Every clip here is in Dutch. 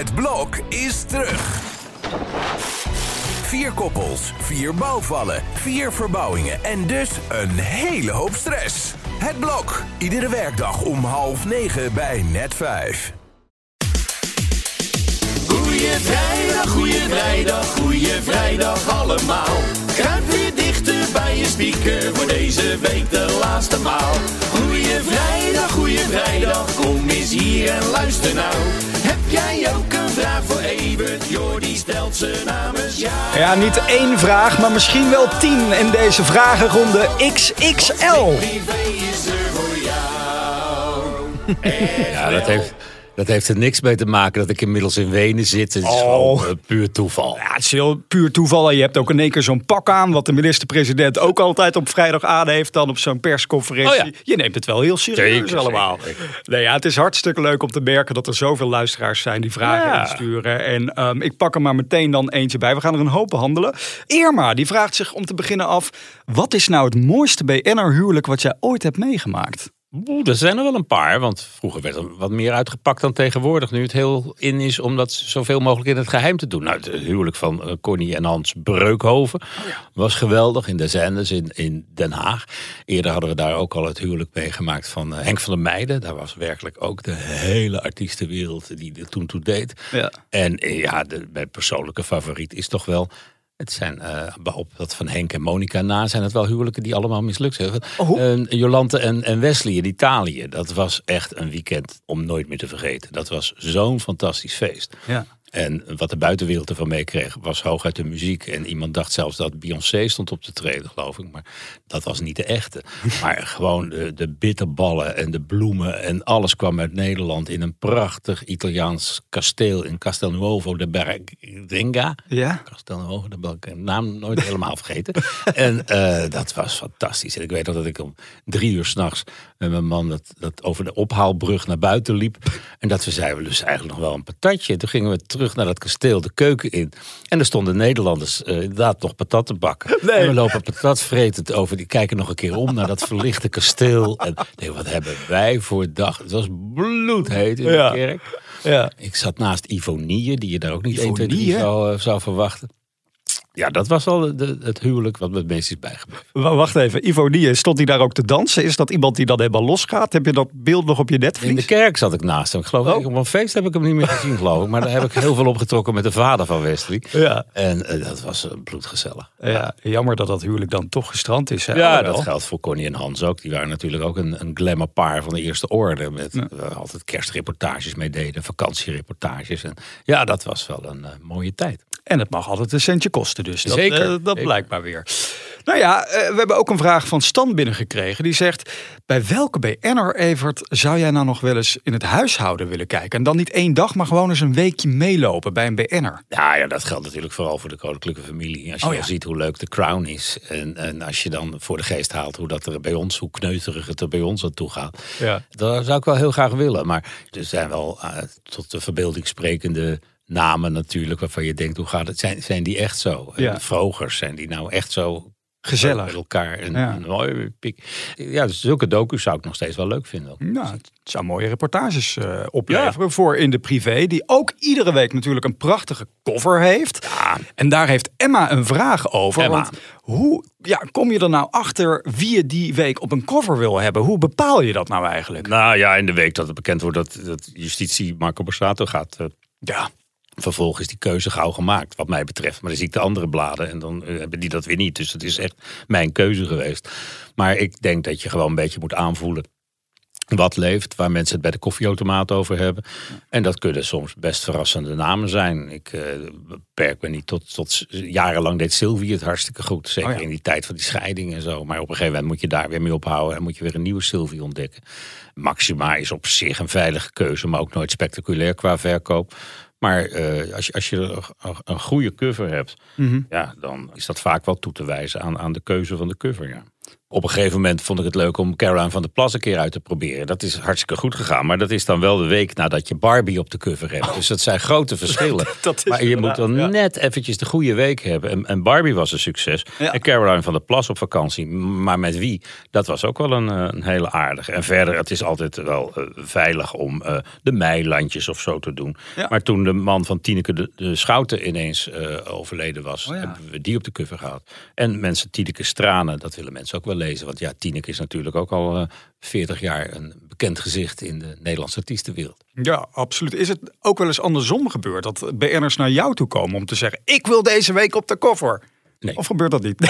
Het blok is terug. Vier koppels, vier bouwvallen, vier verbouwingen en dus een hele hoop stress. Het blok, iedere werkdag om half negen bij net vijf. Goeie vrijdag, goeie vrijdag, goeie vrijdag allemaal. Kruip weer dichter bij je speaker voor deze week de laatste maal. Goeie vrijdag, goeie vrijdag, kom eens hier en luister nou. Heb jij ook een vraag voor Evert? Jordi stelt ze namens jou. Ja, niet één vraag, maar misschien wel tien in deze vragenronde XXL. Privé is er voor jou. Ja, dat heeft, dat heeft er niks mee te maken dat ik inmiddels in Wenen zit. Het is Oh. gewoon eh, puur toeval. Ja, het is heel puur toeval. En je hebt ook in één keer zo'n pak aan, wat de minister-president ook altijd op vrijdag aan heeft, dan op zo'n persconferentie. Oh ja. Je neemt het wel heel serieus Zeker, allemaal. zeker. Nee, ja, het is hartstikke leuk om te merken dat er zoveel luisteraars zijn die vragen Ja. insturen. En ehm, ik pak er maar meteen dan eentje bij. We gaan er een hoop behandelen. Irma, die vraagt zich om te beginnen af, wat is nou het mooiste BN'er huwelijk wat jij ooit hebt meegemaakt? Oeh, er zijn er wel een paar. Want vroeger werd er wat meer uitgepakt dan tegenwoordig. Nu het heel in is om dat zoveel mogelijk in het geheim te doen. Nou, het huwelijk van eh, Connie en Hans Breukhoven was geweldig in de Zenders in, in Den Haag. Eerder hadden we daar ook al het huwelijk meegemaakt van eh, Henk van der Meijden. Daar was werkelijk ook de hele artiestenwereld die er toen toe deed. Ja. En eh, ja, de, mijn persoonlijke favoriet is toch wel... Het zijn, behalve dat van Henk en Monica na, zijn het wel huwelijken die allemaal mislukt zijn. Oh. Eh, Jolante en, en Wesley in Italië, dat was echt een weekend om nooit meer te vergeten. Dat was zo'n fantastisch feest. Ja. En wat de buitenwereld ervan meekreeg was hooguit de muziek. En iemand dacht zelfs dat Beyoncé stond op te treden, geloof ik. Maar dat was niet de echte. Maar gewoon de, de bitterballen en de bloemen en alles kwam uit Nederland in een prachtig Italiaans kasteel in Castelnuovo de Bergringa. Ja? Castelnuovo, de naam nooit helemaal vergeten. En eh, dat was fantastisch. En ik weet nog dat ik om drie uur s'nachts met mijn man dat, dat over de ophaalbrug naar buiten liep. En dat we zeiden, we dus eigenlijk nog wel een patatje. En toen gingen we terug naar dat kasteel, de keuken in. En er stonden Nederlanders eh, inderdaad nog patat te bakken. Nee. En we lopen patat vretend over. Die kijken nog een keer om naar dat verlichte kasteel. En nee, wat hebben wij voor dag. Het was bloedheet in Ja. de kerk. Ja. Ik zat naast Ivonie, die je daar ook niet 1, 2, 3 Ivonie, hè? zou, eh, zou verwachten. Ja, dat was wel de, het huwelijk wat me het meest is bijgebleven. Wacht even, Ivo Die, stond hij daar ook te dansen? Is dat iemand die dan helemaal losgaat? Heb je dat beeld nog op je In de netvlies? kerk zat ik naast hem. Ik geloof, Oh. ik- op een feest heb ik hem niet meer gezien, geloof ik. Maar daar heb ik heel veel opgetrokken met de vader van Wesley. Ja. En eh, dat was eh, bloedgezellig. Ja, jammer dat dat huwelijk dan toch gestrand is. Hè? Ja, Alhoewel. dat geldt voor Connie en Hans ook. Die waren natuurlijk ook een, een glamour paar van de eerste orde. Met eh, altijd kerstreportages mee deden, vakantiereportages. En ja, dat was wel een mooie tijd. En het mag altijd een centje kosten, dus dat, Zeker, eh, dat maar weer. Nou ja, eh, we hebben ook een vraag van Stan binnengekregen. Die zegt, bij welke BN'er, Evert, zou jij nou nog wel eens in het huishouden willen kijken? En dan niet één dag, maar gewoon eens een weekje meelopen bij een BN'er. Ja, ja, dat geldt natuurlijk vooral voor de koninklijke familie. Als je Oh, ja. ziet hoe leuk de crown is. En, en als je dan voor de geest haalt hoe dat er bij ons, hoe kneuterig het er bij ons aan toe gaat. Ja. Dat zou ik wel heel graag willen. Maar er zijn wel eh, tot de verbeelding sprekende namen natuurlijk. Waarvan je denkt, hoe gaat het? Zijn, zijn die echt zo? Ja. Vrogers, zijn die nou echt zo Gezellig. met elkaar? En, Ja. Ja, dus zulke docu's zou ik nog steeds wel leuk vinden. Nou, het zou mooie reportages eh, opleveren voor in de privé. Die ook iedere week natuurlijk een prachtige cover heeft. En daar heeft Emma een vraag over. Emma. Want hoe ja, kom je er nou achter wie je die week op een cover wil hebben? Hoe bepaal je dat nou eigenlijk? Nou ja, in de week dat het bekend wordt dat, dat justitie Marco Borsato gaat eh, Ja, Vervolgens is die keuze gauw gemaakt, wat mij betreft. Maar dan zie ik de andere bladen en dan eh, hebben die dat weer niet. Dus het is echt mijn keuze geweest. Maar ik denk dat je gewoon een beetje moet aanvoelen wat leeft, waar mensen het bij de koffieautomaat over hebben. En dat kunnen soms best verrassende namen zijn. Ik eh, beperk me niet tot, tot jarenlang deed Sylvie het hartstikke goed. Zeker Oh ja. in die tijd van die scheiding en zo. Maar op een gegeven moment moet je daar weer mee ophouden en moet je weer een nieuwe Sylvie ontdekken. Maxima is op zich een veilige keuze, maar ook nooit spectaculair qua verkoop. Maar eh, als, je, als je een, goede cover hebt, Mhm. ja, dan is dat vaak wel toe te wijzen aan, aan de keuze van de cover. Ja. Op een gegeven moment vond ik het leuk om Caroline van der Plas een keer uit te proberen. Dat is hartstikke goed gegaan. Maar dat is dan wel de week nadat je Barbie op de cover hebt. Dus dat zijn grote verschillen. Dat maar je moet dan ja. net eventjes de goede week hebben. En, en Barbie was een succes. Ja. En Caroline van der Plas op vakantie. Maar met wie? Dat was ook wel een, eh, een hele aardige. En verder, het is altijd wel eh, veilig om eh, de meilandjes of zo te doen. Ja. Maar toen de man van Tineke de, de Schouten ineens overleden was... Oh hebben we die op de cover gehad. En mensen Tineke Stranen, dat willen mensen ook wel lezen. Want ja, Tineke is natuurlijk ook al eh 40 jaar een bekend gezicht in de Nederlandse artiestenwereld. Ja, absoluut. Is het ook wel eens andersom gebeurd? Dat BN'ers naar jou toe komen om te zeggen... ik wil deze week op de koffer. Nee. Of gebeurt dat niet?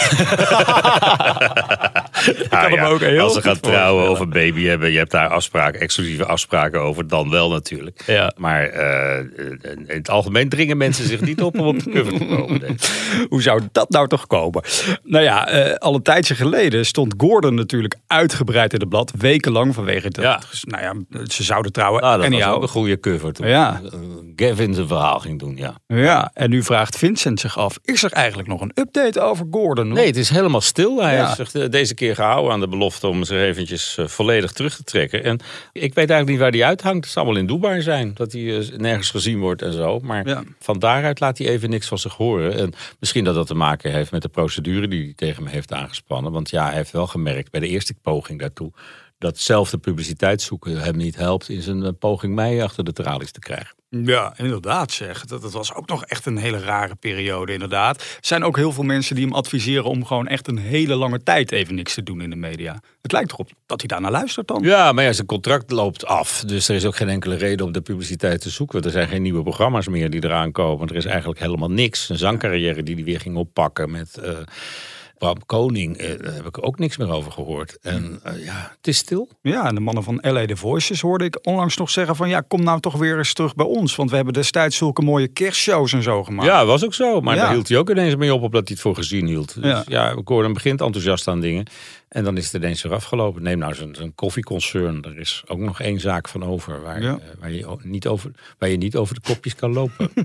kan hem ook heel als ze gaan trouwen of een baby hebben, je hebt daar afspraken, exclusieve afspraken over, dan wel natuurlijk. Ja. Maar eh, in het algemeen dringen mensen zich niet op om op de cover te komen. nee. Hoe zou dat nou toch komen? Nou ja, eh, al een tijdje geleden stond Gordon natuurlijk uitgebreid in het blad. Wekenlang vanwege dat, Ja. nou ja, ze zouden trouwen. Nou, dat en was ook een goede cover toen Ja. eh, Gavin zijn verhaal ging doen, ja. Ja, en nu vraagt Vincent zich af, is er eigenlijk nog een update over Gordon? Nee, het is helemaal stil. Hij Ja. heeft zich deze keer gehouden aan de belofte om zich eventjes eh, volledig terug te trekken. En ik weet eigenlijk niet waar hij uithangt. Het zal wel in Dubai zijn, dat hij eh, nergens gezien wordt en zo. Maar Ja. van daaruit laat hij even niks van zich horen. En misschien dat dat te maken heeft met de procedure die hij tegen me heeft aangespannen. Want ja, hij heeft wel gemerkt bij de eerste poging daartoe... dat zelf de publiciteit zoeken hem niet helpt in zijn eh, poging mij achter de tralies te krijgen. Ja, inderdaad zeg. Dat, was ook nog echt een hele rare periode inderdaad. Er zijn ook heel veel mensen die hem adviseren om gewoon echt een hele lange tijd even niks te doen in de media. Het lijkt erop dat hij daarnaar luistert dan. Ja, maar ja, zijn contract loopt af. Dus er is ook geen enkele reden om de publiciteit te zoeken. Er zijn geen nieuwe programma's meer die eraan komen. Er is eigenlijk helemaal niks. Een zangcarrière die hij weer ging oppakken met eh Bram Koning. eh, daar heb ik ook niks meer over gehoord. En eh, ja, het is stil. Ja, en de mannen van LA The Voices hoorde ik onlangs nog zeggen van ja, kom nou toch weer eens terug bij ons. Want we hebben destijds zulke mooie kerstshows en zo gemaakt. Ja, was ook zo. Maar Ja. daar hield hij ook ineens mee op, op dat hij het voor gezien hield. Dus Ja. ja, ik hoorde hem begint enthousiast aan dingen. En dan is het ineens weer afgelopen. Neem nou zo'n zo'n koffieconcern. Er is ook nog één zaak van over waar, Ja. eh, waar, je, niet over, waar je niet over de kopjes kan lopen.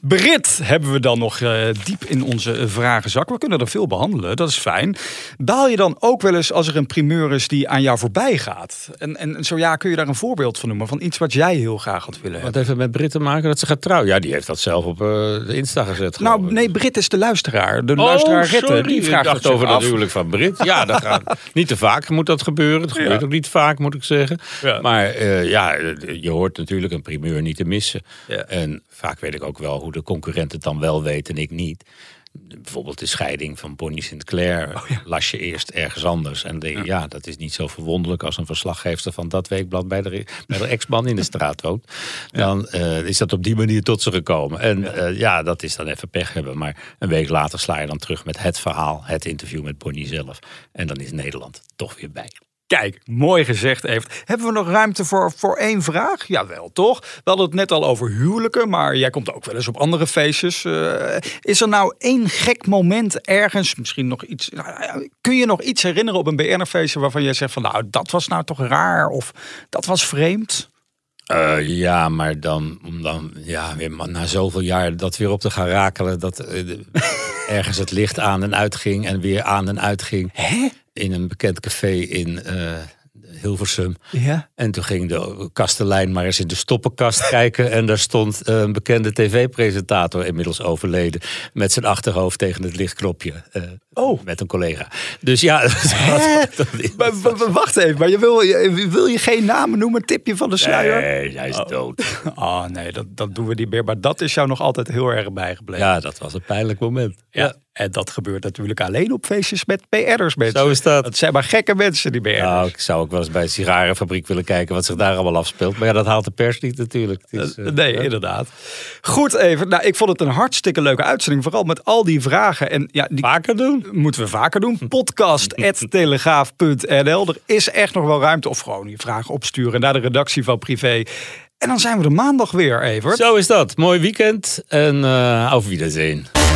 Brit hebben we dan nog eh, diep in onze vragenzak. We kunnen er veel behandelen, dat is fijn. Baal je dan ook wel eens als er een primeur is die aan jou voorbij gaat? En, en zo ja, kun je daar een voorbeeld van noemen van iets wat jij heel graag had willen Wat hebben? heeft het met Brit te maken dat ze gaat trouwen? Ja, die heeft dat zelf op eh, de Insta gezet. Nou, nee, Brit is de luisteraar. De Oh, luisteraar sorry. Rette, die Ik vraagt dacht het over af. dat van Brit. Ja, dat gaat niet te vaak moet dat gebeuren. Het gebeurt Ja. ook niet vaak, moet ik zeggen. Ja. Maar eh, ja, je hoort natuurlijk een primeur niet te missen. Ja. En vaak weet ik ook wel hoe de concurrent het dan wel weet en ik niet. Bijvoorbeeld de scheiding van Bonnie Sinclair Oh, las je eerst ergens anders. En denk, ja. dat is niet zo verwonderlijk als een verslaggever van dat weekblad bij de, bij de ex-man in de straat woont. Dan eh, is dat op die manier tot ze gekomen. En ja. ja, dat is dan even pech hebben. Maar een week later sla je dan terug met het verhaal, het interview met Bonnie zelf. En dan is Nederland toch weer bij. Kijk, mooi gezegd heeft. Hebben we nog ruimte voor, voor één vraag? Jawel, toch? We hadden het net al over huwelijken, maar jij komt ook wel eens op andere feestjes. Eh, is er nou één gek moment ergens, misschien nog iets... nou kun je nog iets herinneren op een BN'er-feestje waarvan jij zegt van... nou, dat was nou toch raar of dat was vreemd? Uh, ja, maar dan, om dan ja, weer na zoveel jaar dat weer op te gaan rakelen... dat uh, de, ergens het licht aan en uitging en weer aan en uitging... Hè? In een bekend café in uh, Hilversum. Ja. En toen ging de kastelein maar eens in de stoppenkast kijken... en daar stond een bekende tv-presentator, inmiddels overleden... met zijn achterhoofd tegen het lichtknopje. Uh, oh. Met een collega. Dus ja... maar, wacht even, maar je wil, je, wil je geen namen noemen? Tipje van de sluier? Nee, hij is oh. dood. Oh nee, dat, dat doen we niet meer. Maar dat is jou nog altijd heel erg bijgebleven. Ja, dat was een pijnlijk moment. Ja. ja. En dat gebeurt natuurlijk alleen op feestjes met PR'ers mensen. Zo is dat. Dat zijn maar gekke mensen, die PR'ers. Nou, ik zou ook wel eens bij een sigarenfabriek willen kijken wat zich daar allemaal afspeelt. Maar ja, dat haalt de pers niet natuurlijk. Is, uh, nee, ja. inderdaad. Goed even. Nou, ik vond het een hartstikke leuke uitzending. Vooral met al die vragen. En ja, die vaker doen? Moeten we vaker doen. Podcast.telegraaf.nl Er is echt nog wel ruimte. Of gewoon je vragen opsturen naar de redactie van Privé. En dan zijn we er maandag weer, Evert. Zo is dat. Mooi weekend en uh, auf Wiedersehen.